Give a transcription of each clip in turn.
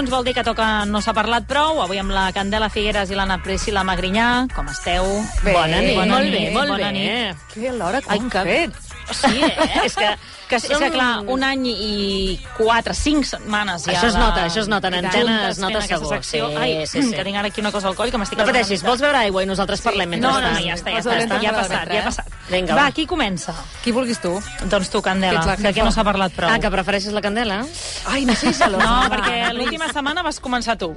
Dilluns vol dir que toca No s'ha parlat prou. Avui amb la Candela Figueres i l'Anna Priscila Magrinyà. Com esteu? Bé, bona nit. Bona molt nit, bé, molt bona bé. nit. Que l'hora que Ai, que- fet. Sí, eh? és que, que, és que, Som- clar, un any i quatre, cinc setmanes ja Això es de- nota, això es nota, en de antena es nota segur. Sí, Ai, sí, sí. que tinc ara aquí una cosa al coll que m'estic... No pateixis, vols beure aigua i nosaltres parlem mica- No, mentrestant? no, ja està, ja està, ja, està, ja ha de passat, ja ha passat. Vinga, va, va. qui comença? Qui vulguis tu? Doncs tu, Candela, Que de jefa. no s'ha parlat prou. Ah, que prefereixes la candela? Ai, no sé si No, perquè l'última setmana vas començar tu.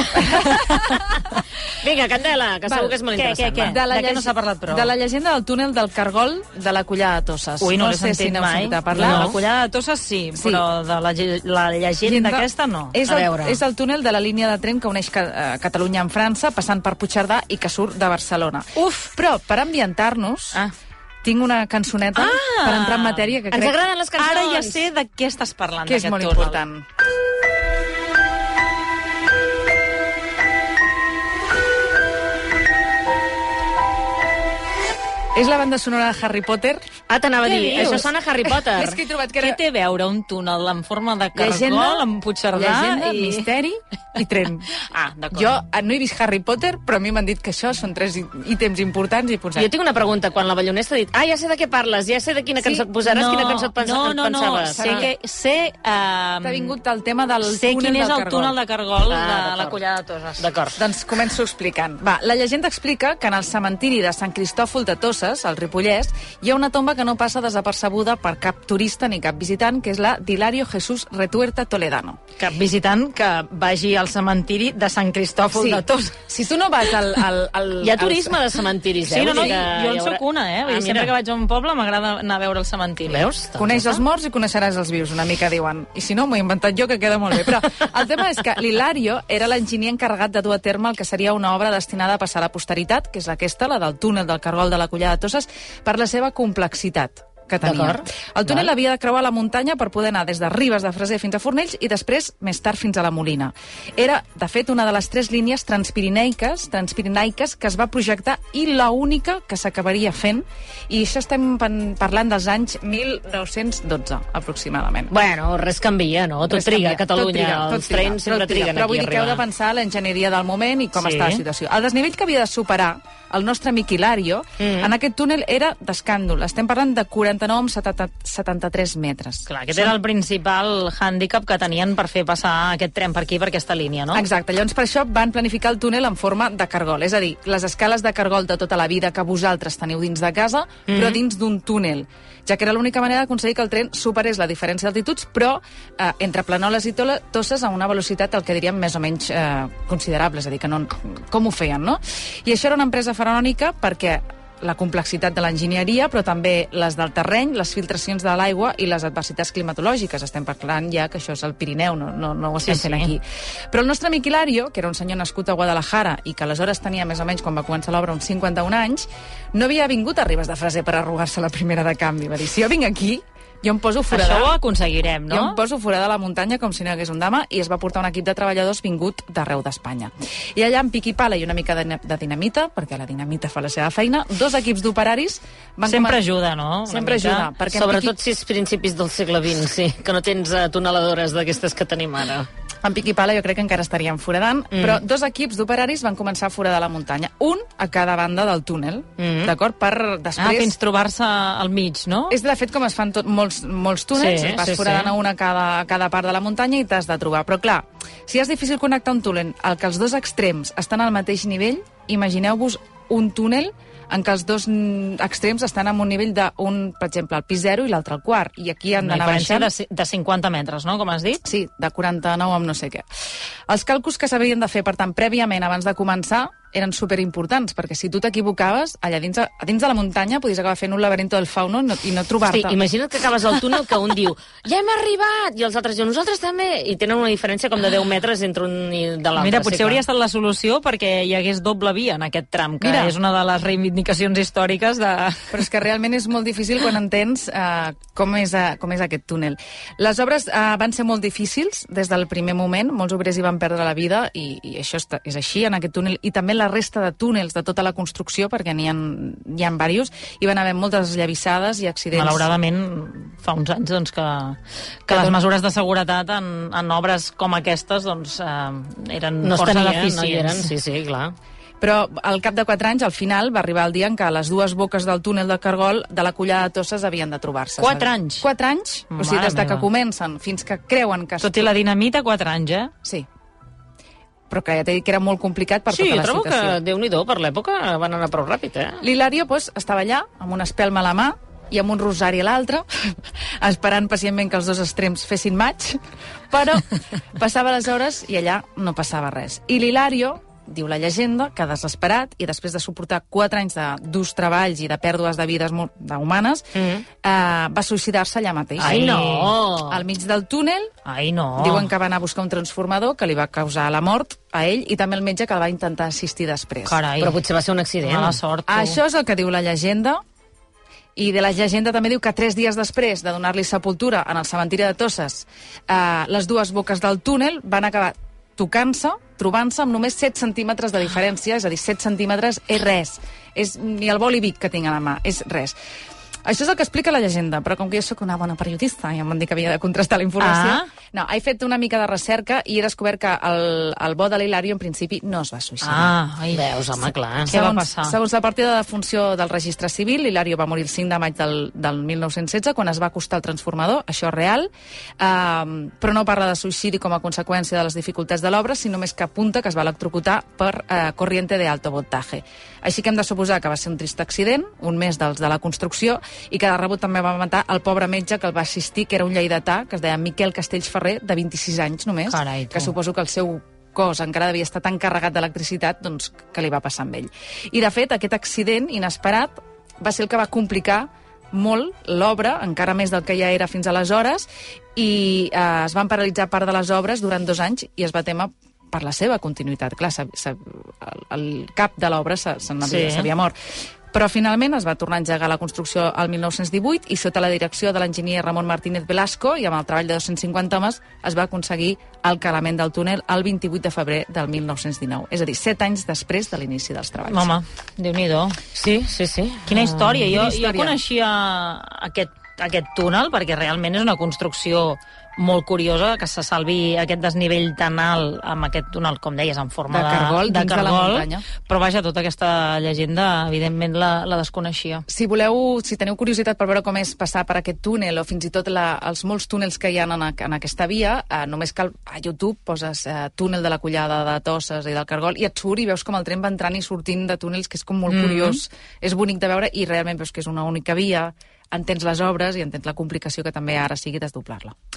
Vinga, candela, que Val. segur que és molt Què, interessant. què, què? De què no s'ha parlat prou? De la llegenda del túnel del Cargol de la Collada de Tosses. Ui, no, l'he sé sentit si mai. a parlar. De la collada de Tosses sí, Sí. però de la, la llegenda aquesta no. És A el, veure. és el túnel de la línia de tren que uneix ca eh, Catalunya amb França, passant per Puigcerdà i que surt de Barcelona. Uf! Però, per ambientar-nos, Ah. tinc una cançoneta Ah! per entrar en matèria que Ens crec agraden les cançons. Ara ja sé de què estàs parlant, que és molt túnel. important. És la banda sonora de Harry Potter. Ah, t'anava a Què dir, dius? això sona a Harry Potter. És que he trobat que Què era té a veure un túnel en forma de cargol llegenda, amb Puigcerdà llegenda i... misteri i tren. Ah, d'acord. Jo eh, no he vist Harry Potter, però a mi m'han dit que això són tres ítems importants i posat. Jo tinc una pregunta. Quan la Ballonesta ha dit ah, ja sé de què parles, ja sé de quina Sí, cançó et posaràs, quina cançó et pensa, no, no, no, pensaves. sé, que, sé, um, T'ha vingut el tema del sé túnel quin és del el Cargol. túnel de Cargol Ah, de la. Collada de Toses. D'acord. Doncs començo explicant. Va, la llegenda explica que en el cementiri de Sant Cristòfol de Tosses, al Ripollès, hi ha una tomba que no passa desapercebuda per cap turista ni cap visitant, que és la d'Hilario Jesús Retuerta Toledano. Cap visitant que vagi al cementiri de Sant Cristòfol de Toses. Si tu no vas al... al, al Hi ha al- turisme de cementiris, eh? Sí, no, no, que jo en sóc una, eh? Vull Ah, dir, sempre que vaig a un poble m'agrada anar a veure el cementiri. Veus? Doncs Coneix els morts i coneixeràs els vius, una mica diuen. I si no, m'ho he inventat jo, que queda molt bé. Però el tema és que l'Hilario era l'enginyer encarregat de dur a terme el que seria una obra destinada a passar a la posteritat, que és aquesta, la del túnel del Cargol de la Collada de Tosses, per la seva complexitat que tenia. El túnel Val. havia de creuar la muntanya per poder anar des de Ribes de Freser fins a Fornells i després, més tard, fins a la Molina. Era, de fet, una de les tres línies transpirineiques, transpirinaiques que es va projectar i la única que s'acabaria fent. I això estem parlant dels anys 1912, aproximadament. Bueno, res canvia, no? Tot Res triga canvia, a Catalunya. tot triga, tot Els trens triga, sempre tot triga. triguen Però aquí vull dir que heu de pensar l'enginyeria del moment i com Sí. està la situació. El desnivell que havia de superar el nostre amic Hilario Mm. en aquest túnel era d'escàndol. Estem parlant de 49 amb 70, 73 metres. Clar, aquest era el principal hàndicap que tenien per fer passar aquest tren per aquí, per aquesta línia, no? Exacte, llavors per això van planificar el túnel en forma de cargol, és a dir, les escales de cargol de tota la vida que vosaltres teniu dins de casa, Mhm. però dins d'un túnel, ja que era l'única manera d'aconseguir que el tren superés la diferència d'altituds, però eh, entre Planoles i Tola- Tosses a una velocitat, el que diríem, més o menys eh, considerable, és a dir, que no, com ho feien, no? I això era una empresa faraònica perquè la complexitat de l'enginyeria, però també les del terreny, les filtracions de l'aigua i les adversitats climatològiques. Estem parlant ja que això és el Pirineu, no, no, no ho estem Sí, fent sí. aquí. Però el nostre amic Hilario, que era un senyor nascut a Guadalajara i que aleshores tenia més o menys, quan va començar l'obra, uns 51 anys, no havia vingut a Ribes de Freser per arrugar-se la primera de canvi. Va dir, si jo vinc aquí, jo em poso forada... Això ho aconseguirem, Jo em no? poso fora de la muntanya com si no hi hagués un dama i es va portar un equip de treballadors vingut d'arreu d'Espanya. I allà amb pic i pala i una mica de, de dinamita, perquè la dinamita fa la seva feina, dos equips d'operaris van... Sempre comen- ajuda, no? Una Sempre mica. ajuda. Perquè Sobretot piqui- si és principis del segle XX, sí, que no tens uh, tuneladores d'aquestes que tenim ara. Amb pic i pala jo crec que encara estaríem foradant, mm. però dos equips d'operaris van començar a foradar la muntanya, un a cada banda del túnel, mm. d'acord? Per Ah, després... fins trobar-se al mig, no? És de fet com es fan tot, molts, molts túnels, Sí, vas sí, foradant sí. a una a cada, a cada part de la muntanya i t'has de trobar. Però clar, si és difícil connectar un túnel al que els dos extrems estan al mateix nivell, imagineu-vos un túnel en què els dos extrems estan en un nivell d'un, per exemple, el pis 0 i l'altre al quart. I aquí han d'anar baixant... de, de 50 metres, no?, com has dit? Sí, de 49 amb no sé què. Els càlculs que s'havien de fer, per tant, prèviament, abans de començar, eren superimportants, perquè si tu t'equivocaves, allà dins, a dins de la muntanya podies acabar fent un laberinto del fauno i no, i no trobar-te. Hosti, imagina't que acabes al túnel que un diu ja hem arribat, i els altres diuen nosaltres també, i tenen una diferència com de 10 metres entre un i de l'altre. Mira, potser sí, hauria estat la solució perquè hi hagués doble via en aquest tram, que Mira. és una de les reivindicacions històriques de... Però és que realment és molt difícil quan entens uh, com, és, uh, com és aquest túnel. Les obres uh, van ser molt difícils des del primer moment, molts obrers hi van perdre la vida i, i això està, és així en aquest túnel, i també la resta de túnels de tota la construcció, perquè n'hi ha, hi ha diversos, hi van haver moltes llavissades i accidents. Malauradament, fa uns anys doncs, que, que les doncs- mesures de seguretat en, en obres com aquestes doncs, eh, eren No força tenia, no deficients. hi eren, sí, sí, clar. Però al cap de quatre anys, al final, va arribar el dia en què les dues boques del túnel de Cargol de la collada de Tosses havien de trobar-se. Quatre saps? anys? Quatre anys? o sigui, Mare des de que comencen fins que creuen que... es Tot i la dinamita, 4 anys, eh? Sí. Però que ja t'he dit que era molt complicat per Sí, tota la trobo situació. que, déu nhi per l'època, van anar prou ràpid, eh? L'Hilario pues, estava allà, amb una espelma a la mà i amb un rosari a l'altre, esperant pacientment que els dos extrems fessin maig, però passava les hores i allà no passava res. I l'Hilario, diu la llegenda, que desesperat i després de suportar quatre anys de durs treballs i de pèrdues de vides de humanes, Mm. eh, va suïcidar-se allà mateix. Ai, no! Al mig del túnel, Ai, no. Diuen que va anar a buscar un transformador que li va causar la mort a ell i també el metge que el va intentar assistir després. Carai, Però potser va ser un accident. mala sort. tu. Això és el que diu la llegenda, i de la llegenda també diu que tres dies després de donar-li sepultura en el cementiri de Tosses, eh, les dues boques del túnel van acabar tocant-se, trobant-se amb només 7 centímetres de diferència, és a dir, 7 centímetres és res. És ni el bolivic que tinc a la mà, és res. Això és el que explica la llegenda, però com que jo sóc una bona periodista i em van dir que havia de contrastar la informació... Ah. No, he fet una mica de recerca i he descobert que el, el bo de l'Hilario en principi no es va suïcidar. Ah, ai. Veus, home, clar. Què va passar? Segons la partida de funció del registre civil, Hilario va morir el 5 de maig del, del 1916, quan es va acostar el transformador, això és real, eh, però no parla de suïcidi com a conseqüència de les dificultats de l'obra, sinó més que apunta que es va electrocutar per eh, corriente de alto voltaje. Així que hem de suposar que va ser un trist accident, un mes dels de la construcció, i que de rebut també va matar el pobre metge que el va assistir, que era un lleidatà, que es deia Miquel Castells Ferrer, de 26 anys només, Carai, tu. que suposo que el seu cos encara devia estar tan carregat d'electricitat doncs, que li va passar amb ell. I, de fet, aquest accident inesperat va ser el que va complicar molt l'obra, encara més del que ja era fins aleshores, i eh, es van paralitzar part de les obres durant dos anys i es va temer per la seva continuïtat. Clar, sa, sa, el, el cap de l'obra se- se n'havia- Sí. s'havia mort. Però finalment es va tornar a engegar la construcció al 1918 i sota la direcció de l'enginyer Ramon Martínez Velasco i amb el treball de 250 homes es va aconseguir el calament del túnel el 28 de febrer del 1919. És a dir, set anys després de l'inici dels treballs. Home, déu nhi Sí, sí, sí. Quina història. quina Jo, història. jo coneixia aquest, aquest túnel perquè realment és una construcció molt curiosa que se salvi aquest desnivell tan alt amb aquest túnel, com deies, en forma De de, cargol de, de la cargol, muntanya. Però vaja, tota aquesta llegenda, evidentment, la, la desconeixia. Si voleu, si teniu curiositat per veure com és passar per aquest túnel o fins i tot la, els molts túnels que hi ha en, en aquesta via, eh, només cal a YouTube poses eh, túnel de la collada de Tosses i del Cargol i et surt i veus com el tren va entrant i sortint de túnels, que és com molt Mhm. curiós. És bonic de veure i realment veus que és una única via, entens les obres i entens la complicació que també ara sigui desdoblar-la.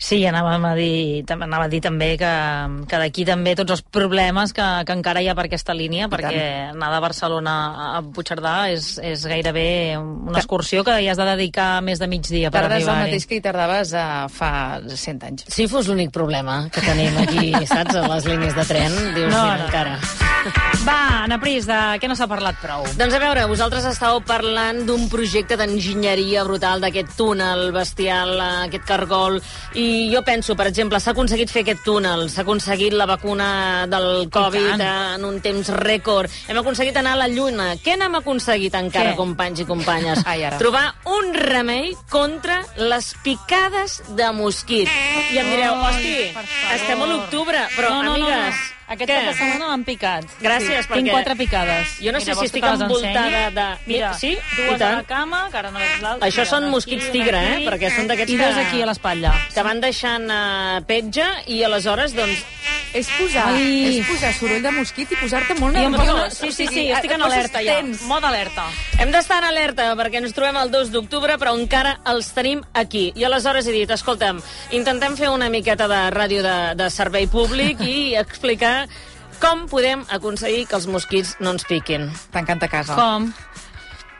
Sí, anàvem a dir, anava a dir també que, que d'aquí també tots els problemes que, que encara hi ha per aquesta línia, perquè anar de Barcelona a Puigcerdà és, és gairebé una excursió que hi has de dedicar més de mig dia per Tardes el arribar-hi. mateix que hi tardaves eh, fa 100 anys. Si fos l'únic problema que tenim aquí, saps, a les línies de tren, dius, No, no, no. encara. Va, Ana Pris, de què no s'ha parlat prou? Doncs a veure, vosaltres estàveu parlant d'un projecte d'enginyeria brutal, d'aquest túnel bestial, eh, aquest cargol, i jo penso, per exemple, s'ha aconseguit fer aquest túnel, s'ha aconseguit la vacuna del Covid eh, en un temps rècord, hem aconseguit anar a la Lluna. Què n'hem aconseguit encara, Què? companys i companyes? Ai, ara. Trobar un remei contra les picades de mosquit. I em direu, hosti, estem a l'octubre, però, no, no, amigues, no, no. Aquest què? cap de setmana m'han picat. Gràcies, Tinc perquè- quatre picades. Jo no sé si estic que envoltada ensenyi? de- Mira, Sí, i dues a tant. la cama, que ara no veig l'altra. Això són mosquits aquí, tigre, eh? Perquè són d'aquests I dos que- aquí a l'espatlla. que van deixant uh, petja i aleshores, doncs, És posar, Ai. és posar soroll de mosquit i posar-te molt jo, sí, sí, sí, estic en alerta ja. Moda alerta. hem d'estar en alerta perquè ens trobem el 2 d'octubre, però encara els tenim aquí. I aleshores he dit, escolta'm, intentem fer una miqueta de ràdio de, de servei públic i explicar Com podem aconseguir que els mosquits no ens piquin? Tancant a casa. Com?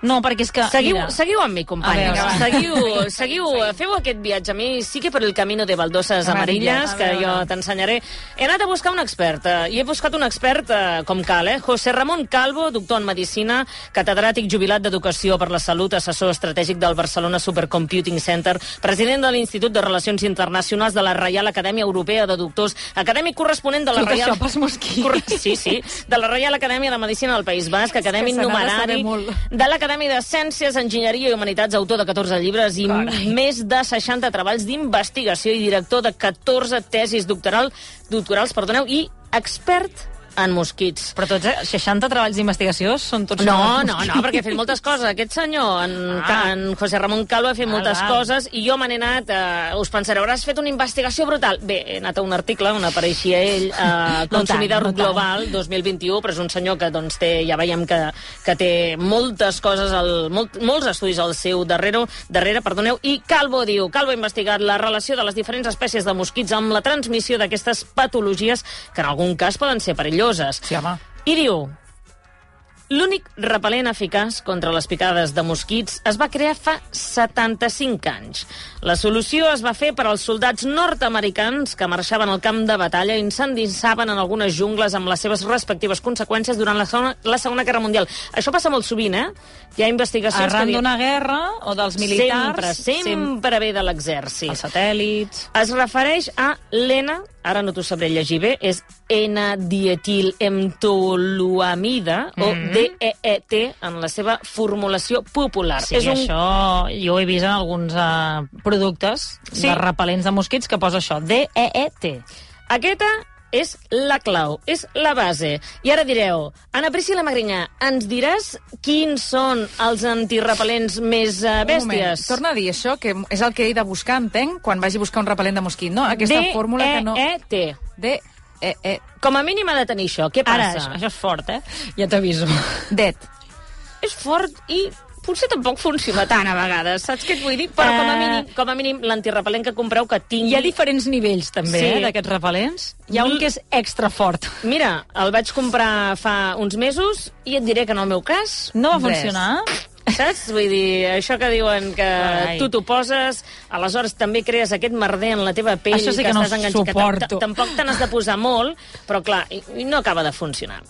No, perquè és que... Seguiu, mira, seguiu amb mi, companyes. A veure. Seguiu, seguiu, feu aquest viatge. A mi sí que per el camino de baldoses amarilles, que jo t'ensenyaré. He anat a buscar un expert, eh, i he buscat un expert eh, com cal, eh? José Ramon Calvo, doctor en Medicina, catedràtic jubilat d'Educació per la Salut, assessor estratègic del Barcelona Supercomputing Center, president de l'Institut de Relacions Internacionals de la Reial Acadèmia Europea de Doctors, acadèmic corresponent de la Tot Reial... això pels mosquits. Corre- Sí, sí, de la Reial Acadèmia de Medicina del País Basc, acadèmic numerari, de l'Acadèmia de Ciències, Enginyeria i Humanitats, autor de 14 llibres i Carai. més de 60 treballs d'investigació i director de 14 tesis doctoral, doctorals perdoneu, i expert en mosquits. Però tots, eh, 60 treballs d'investigació són tots... No, no, no, perquè ha fet moltes coses. Aquest senyor, en, Ah. en José Ramon Calvo, ha fet Val, moltes val. coses i jo me n'he anat... Eh, us pensareu, hauràs fet una investigació brutal. Bé, he anat a un article on apareixia ell, eh, No Consumidor tant, no tant. Global 2021, però és un senyor que doncs, té, ja veiem que, que té moltes coses, al, molt, molts estudis al seu darrere, darrere perdoneu, i Calvo diu, Calvo ha investigat la relació de les diferents espècies de mosquits amb la transmissió d'aquestes patologies que en algun cas poden ser perilloses. Sí, home. I diu, l'únic repel·lent eficaç contra les picades de mosquits es va crear fa 75 anys. La solució es va fer per als soldats nord-americans que marxaven al camp de batalla i s'endinsaven en algunes jungles amb les seves respectives conseqüències durant la segona, la segona Guerra Mundial. Això passa molt sovint, eh? Hi ha investigacions Arran que diuen... d'una guerra o dels militars... Sempre, sempre ve de l'exèrcit. Els satèl·lits... Es refereix a l'ena, ara no t'ho sabré llegir bé, és N-dietil-emtoluamida, o DEET, en la seva formulació popular. Sí, és un... això jo ho he vist en alguns uh, productes Sí. de repel·lents de mosquits que posa això, D-E-E-T. Aquesta és la clau, és la base. I ara direu, Ana Priscila Magrinyà, ens diràs quins són els antirepel·lents més uh, Un moment, bèsties? torna a dir això, que és el que he de buscar, entenc, quan vagi a buscar un repel·lent de mosquit, no? Aquesta fórmula que no... D-E-E-T. De... E, e, Com a mínim ha de tenir això. Què Ara, passa? això, això és fort, eh? Ja t'aviso. det. és fort i potser tampoc funciona tant a vegades, saps què et vull dir? Però com a Eh. mínim, com a mínim l'antirepel·lent que compreu que tingui... Hi ha diferents nivells, també, Sí. eh, d'aquests repel·lents. Hi ha un que és extra fort. Mira, el vaig comprar fa uns mesos i et diré que en el meu cas, No va Res. funcionar? Saps? Vull dir, això que diuen que Ai. tu t'ho poses, aleshores també crees aquest merder en la teva pell Això sí que no estàs enganxat, que suporto. Tampoc te n'has de posar molt, però clar, no acaba de funcionar.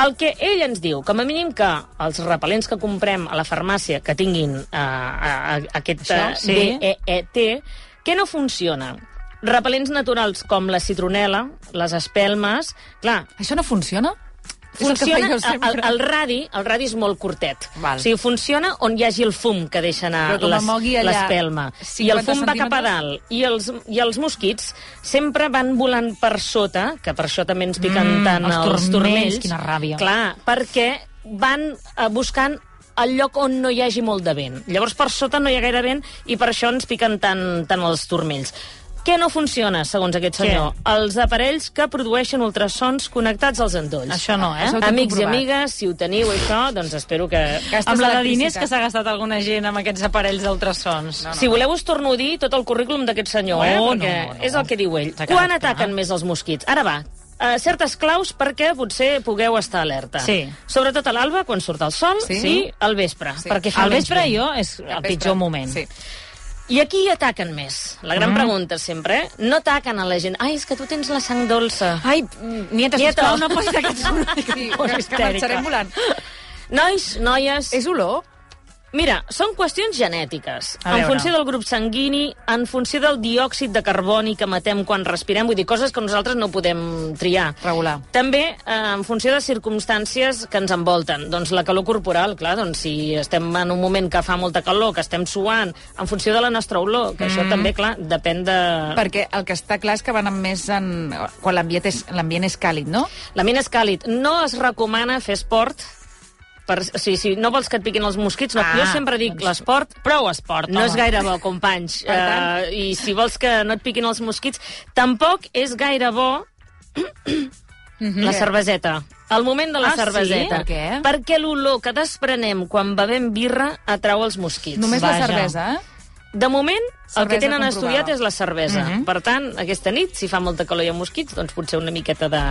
El que ell ens diu, com a mínim que els repel·lents que comprem a la farmàcia que tinguin uh, uh, aquest Això, uh, sí. DEET, que no funciona. Repel·lents naturals com la citronela, les espelmes... Clar, Això no funciona? Funciona... El, El, radi, el radi és molt curtet. Val. O sigui, funciona on hi hagi el fum que deixa anar l'espelma. I 50 el fum va cap a dalt. I els, I els mosquits sempre van volant per sota, que per això també ens piquen Mm, tant els els, turmells, quina ràbia. Clar, perquè van eh, buscant el lloc on no hi hagi molt de vent. Llavors, per sota no hi ha gaire vent i per això ens piquen tant, tant els turmells. Què no funciona, segons aquest Què? senyor? Els aparells que produeixen ultrasons connectats als endolls. Això no, eh? Això Amics i amigues, si ho teniu, això, doncs espero que... Gastes Amb la de diners que s'ha gastat alguna gent amb aquests aparells d'ultrasons. Si voleu us torno a dir tot el currículum d'aquest senyor, eh? No, perquè no, no. és el que diu ell. Quan clar. ataquen més els mosquits? Ara va, uh, certes claus perquè potser pugueu estar alerta. Sí. Sobretot a l'alba, quan surt el sol, Sí. i al vespre, Sí. perquè fa Al vespre jo és el pitjor moment. Sí. I aquí ataquen més. La gran Mm. pregunta sempre, eh? No ataquen a la gent. Ai, és que tu tens la sang dolça. Ai, Nieta, Nieta. sisplau, no posis aquests Sí, que, que marxarem volant. Nois, noies... És olor? Mira, són qüestions genètiques. En funció del grup sanguini, en funció del diòxid de carboni que matem quan respirem, vull dir, coses que nosaltres no podem triar. Regular. També eh, en funció de circumstàncies que ens envolten. Doncs la calor corporal, clar, doncs si estem en un moment que fa molta calor, que estem suant, en funció de la nostra olor, que Mm. això també, clar, depèn de... Perquè el que està clar és que van amb més en... quan l'ambient és, és càlid, no? L'ambient és càlid. No es recomana fer esport per, o sigui, si no vols que et piquin els mosquits, no. Ah, jo sempre dic, doncs l'esport Prou esport, no és gaire bo, companys. Tant- Uh, I si vols que no et piquin els mosquits, tampoc és gaire bo la cerveseta. El moment de la Ah, sí? cerveseta. Per què? Perquè l'olor que desprenem quan bevem birra atrau els mosquits. Només Vaja. la cervesa, eh? De moment, El que tenen comprovada. estudiat és la cervesa. Mhm. Per tant, aquesta nit, si fa molta calor i hi ha mosquits, doncs potser una miqueta de,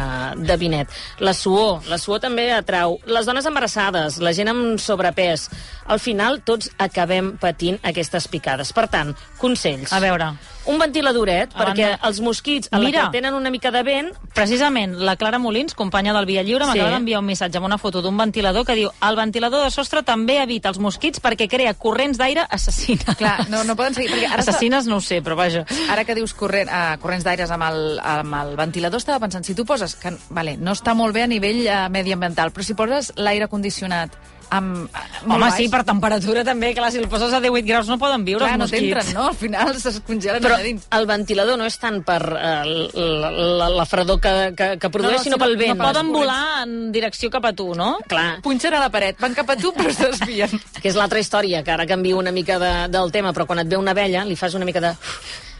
de vinet. La suor, la suor també atrau. Les dones embarassades, la gent amb sobrepès. Al final, tots acabem patint aquestes picades. Per tant, consells. A veure, Un ventiladoret, A perquè banda- els mosquits, a la Mira. que tenen una mica de vent, precisament la Clara Molins, companya del Via Lliure, Sí. m'acaba d'enviar un missatge amb una foto d'un ventilador que diu el ventilador de sostre també evita els mosquits perquè crea corrents d'aire assassina. Clar, no, no poden seguir... Perquè ara, Assassines no ho sé, però vaja. ara que dius corrent, uh, corrents d'aires amb, el, amb el ventilador, estava pensant, si tu poses... Que, vale, no està molt bé a nivell uh, mediambiental, però si poses l'aire condicionat amb... Uh, molt Home, baix, sí, per temperatura també, clar, si el poses a 18 graus no poden viure Clar, els no mosquits. t'entren, no? Al final es congelen però allà dins. el ventilador no és tant per eh, la, la, la fredor que, que, que produeix, no, sinó sinó- pel no vent. per- Poden volar en direcció cap a tu, no? Clar, Punxen a la paret, van cap a tu, però es desvien. que és l'altra història, que ara canvio una mica de, del tema, però quan et ve una abella, li fas una mica de...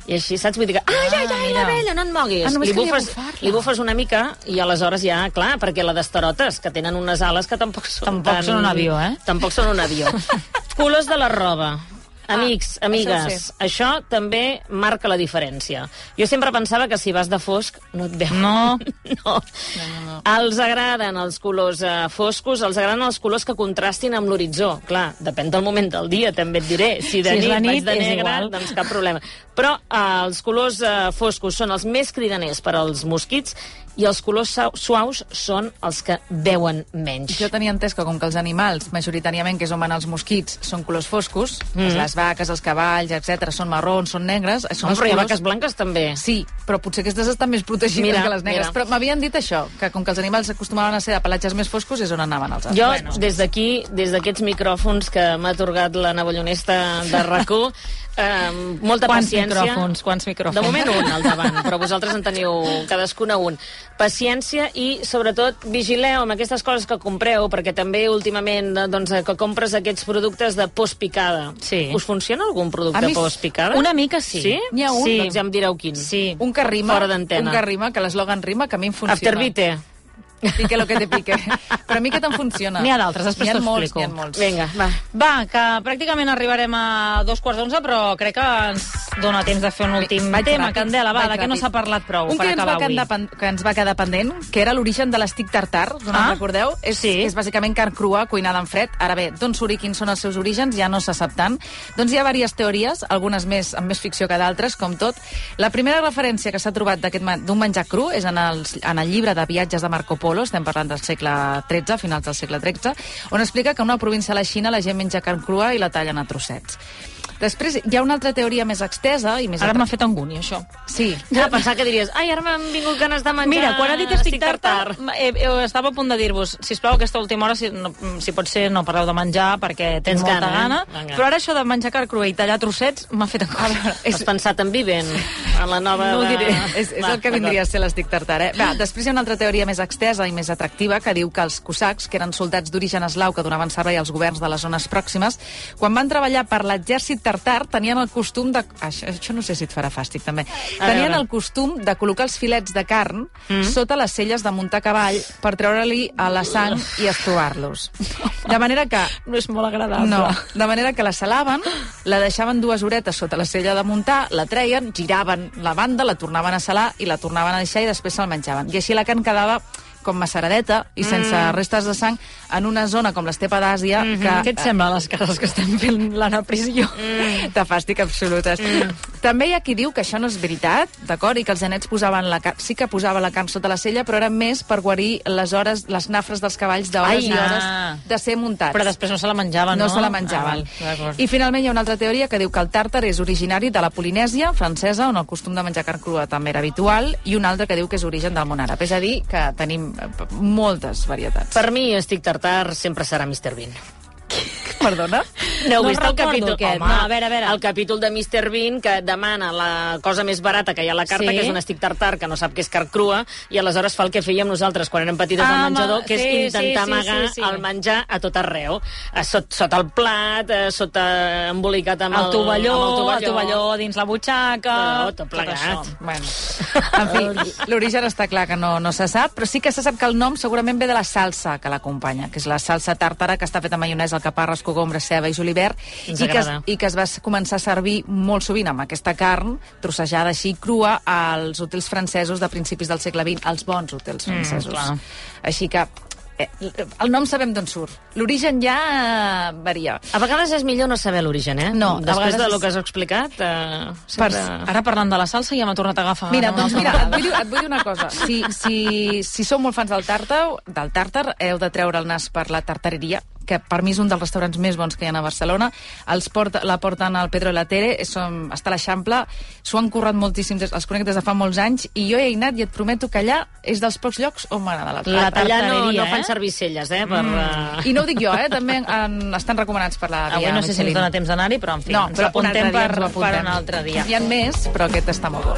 I així, saps? Vull dir que, ai, ai, ai, mira. l'abella, no et moguis. Ah, li, bufes, li bufes una mica i aleshores ja, clar, perquè la d'estarotes, que tenen unes ales que tampoc són Tampoc tan... són un avió, eh? Tampoc són un avió. Colors de la roba. Amics, Ah, amigues, això això, ho també marca la diferència. Jo sempre pensava que si vas de fosc no et veu. No. no. Els agraden els colors eh, foscos, els agraden els colors que contrastin amb l'horitzó. Clar, depèn del moment del dia, també et diré. Si de Si és nit, nit, vaig de negre, igual. doncs cap problema. Però eh, els colors eh, foscos són els més cridaners per als mosquits i els colors suaus són els que veuen menys. Jo tenia entès que com que els animals, majoritàriament, que és on van els mosquits, són colors foscos, Mm. les vaques, els cavalls, etc són marrons, són negres... Són els però hi ha colors- vaques blanques també. Sí, però potser aquestes estan més protegides Mira, que les negres. mira. Però m'havien dit això, que com que els animals acostumaven a ser de pelatges més foscos és on anaven els Jo, bueno. des d'aquí, des d'aquests micròfons que m'ha atorgat la navallonesta de rac eh, molta Quants paciència. micròfons, quants micròfons? De moment un al davant, però vosaltres en teniu cadascuna un. Paciència i, sobretot, vigileu amb aquestes coses que compreu, perquè també últimament doncs, que compres aquests productes de postpicada. Sí. Us funciona algun producte mi postpicada? Una mica sí. Sí? N'hi ha un? Sí. Doncs ja em direu quin. Sí. Un que rima, Fora un que rima, que l'eslògan rima, que a mi em funciona. Afterbite. Pique lo que te pique. Però a mi que te'n funciona. N'hi ha d'altres, després t'ho explico. N'hi ha molts. Vinga, va. Va, que pràcticament arribarem a dos quarts d'onze, però crec que ens dona temps de fer un últim Vaig tema. ràpid, Candela, va, vaig de què no s'ha parlat prou Un per acabar va avui? pen- que ens va quedar pendent, que era l'origen de l'estic tartar, no Ah, recordeu? És, sí. és bàsicament carn crua cuinada en fred. Ara bé, d'on surt i quins són els seus orígens ja no se sap tant. Doncs hi ha diverses teories, algunes més amb més ficció que d'altres, com tot. La primera referència que s'ha trobat d'un menjar cru és en, els, en el llibre de viatges de Marco Polo, estem parlant del segle XIII, finals del segle XIII, on explica que en una província de la Xina la gent menja carn crua i la tallen a trossets. Després hi ha una altra teoria més extesa i més... Ara atra- m'ha fet angúnia, això. Sí, Ah, pensar que diries, ai, ara m'han vingut ganes de menjar Mira, quan ha dit estic estic tartar, eh, eh, estava a punt de dir-vos, si plau aquesta última hora, si, no, si pot ser, no parleu de menjar, perquè Tens molta gana, eh? gana, Vinga. però ara això de menjar carn crua i tallar trossets m'ha fet angúnia. Has pensat en Viven, en la nova... No ho de- diré. És, és Va, el que vindria a ser l'estic tartar, eh? Va, després hi ha una altra teoria més extesa i més atractiva que diu que els cosacs, que eren soldats d'origen eslau que donaven servei als governs de les zones pròximes, quan van treballar per l'exèrcit tartar tenien el costum de... Això, això no sé si et farà fàstic, també. Tenien el costum de col·locar els filets de carn mm. sota les celles de muntar cavall per treure-li a la sang i estovar-los. De manera que No és molt agradable. no, de manera que la salaven, la deixaven dues horetes sota la sella de muntar, la treien, giraven la banda, la tornaven a salar i la tornaven a deixar i després se'l menjaven. I així la carn quedava com massaradeta i sense Mm. restes de sang en una zona com l'estepa d'Àsia Mm -hmm. que... Què et sembla, les cares que estem fent l'Anna Prisió? Mm. De fàstic absolutes. Mm. També hi ha qui diu que això no és veritat, d'acord? I que els genets posaven la carn... Sí que posava la carn sota la sella, però era més per guarir les hores, les nafres dels cavalls d'hores i hores ah. de ser muntats. Però després no se la menjaven, no? no se la menjaven. Ah, val. I finalment hi ha una altra teoria que diu que el tàrtar és originari de la Polinèsia francesa, on el costum de menjar carn crua també era habitual, i un altre que diu que és origen del món àrab. És a dir, que tenim moltes varietats. Per mi, estic tartar sempre serà Mr. Bean. Perdona? No heu No vist el capítol? aquest. Home, No, a veure, a veure. El capítol de Mr. Bean que demana la cosa més barata que hi ha a la carta, Sí. que és un estic tartar, que no sap què és carn crua, i aleshores fa el que fèiem nosaltres quan érem petites Ah, al menjador, que és sí, intentar sí, sí, amagar sí, sí. el menjar a tot arreu. A sot, sota el plat, a sota embolicat amb el, el tovalló, amb el tovalló dins la butxaca... Tot, tot plegat. això. Bueno, en fi, l'origen està clar que no, no se sap, però sí que se sap que el nom segurament ve de la salsa que l'acompanya, que és la salsa tàrtara, que està feta amb maionesa, alcaparres, cogombres, ceba i julivert, i que, es, i que es va començar a servir molt sovint amb aquesta carn trossejada així crua als hotels francesos de principis del segle XX, als bons hotels francesos. clar. així que eh, el nom sabem d'on surt. L'origen ja eh, varia. A vegades és millor no saber l'origen, eh? No, a Després vegades de lo que has explicat, eh, Per- sempre... Ara parlant de la salsa ja m'ha tornat a agafar. Mira, doncs mira, et vull, dir, et vull dir una cosa. Si, si, si sou molt fans del tàrtar, del tàrtar, heu de treure el nas per la tartareria, que per mi és un dels restaurants més bons que hi ha a Barcelona. Els porta, la porten al Pedro de la Tere, som, està a l'Eixample, s'ho han currat moltíssim, des- els conec des de fa molts anys, i jo he anat i et prometo que allà és dels pocs llocs on m'agrada la La tarta. Allà no, no fan eh? servir celles, eh? Per, mm. I no ho dic jo, eh? també en, estan recomanats per la Avui guia no sé si ens Michelin. dona temps d'anar-hi, però en fi, No, ens però apuntem per, ho per apuntem. un altre dia. N'hi ha més, però aquest està molt bo.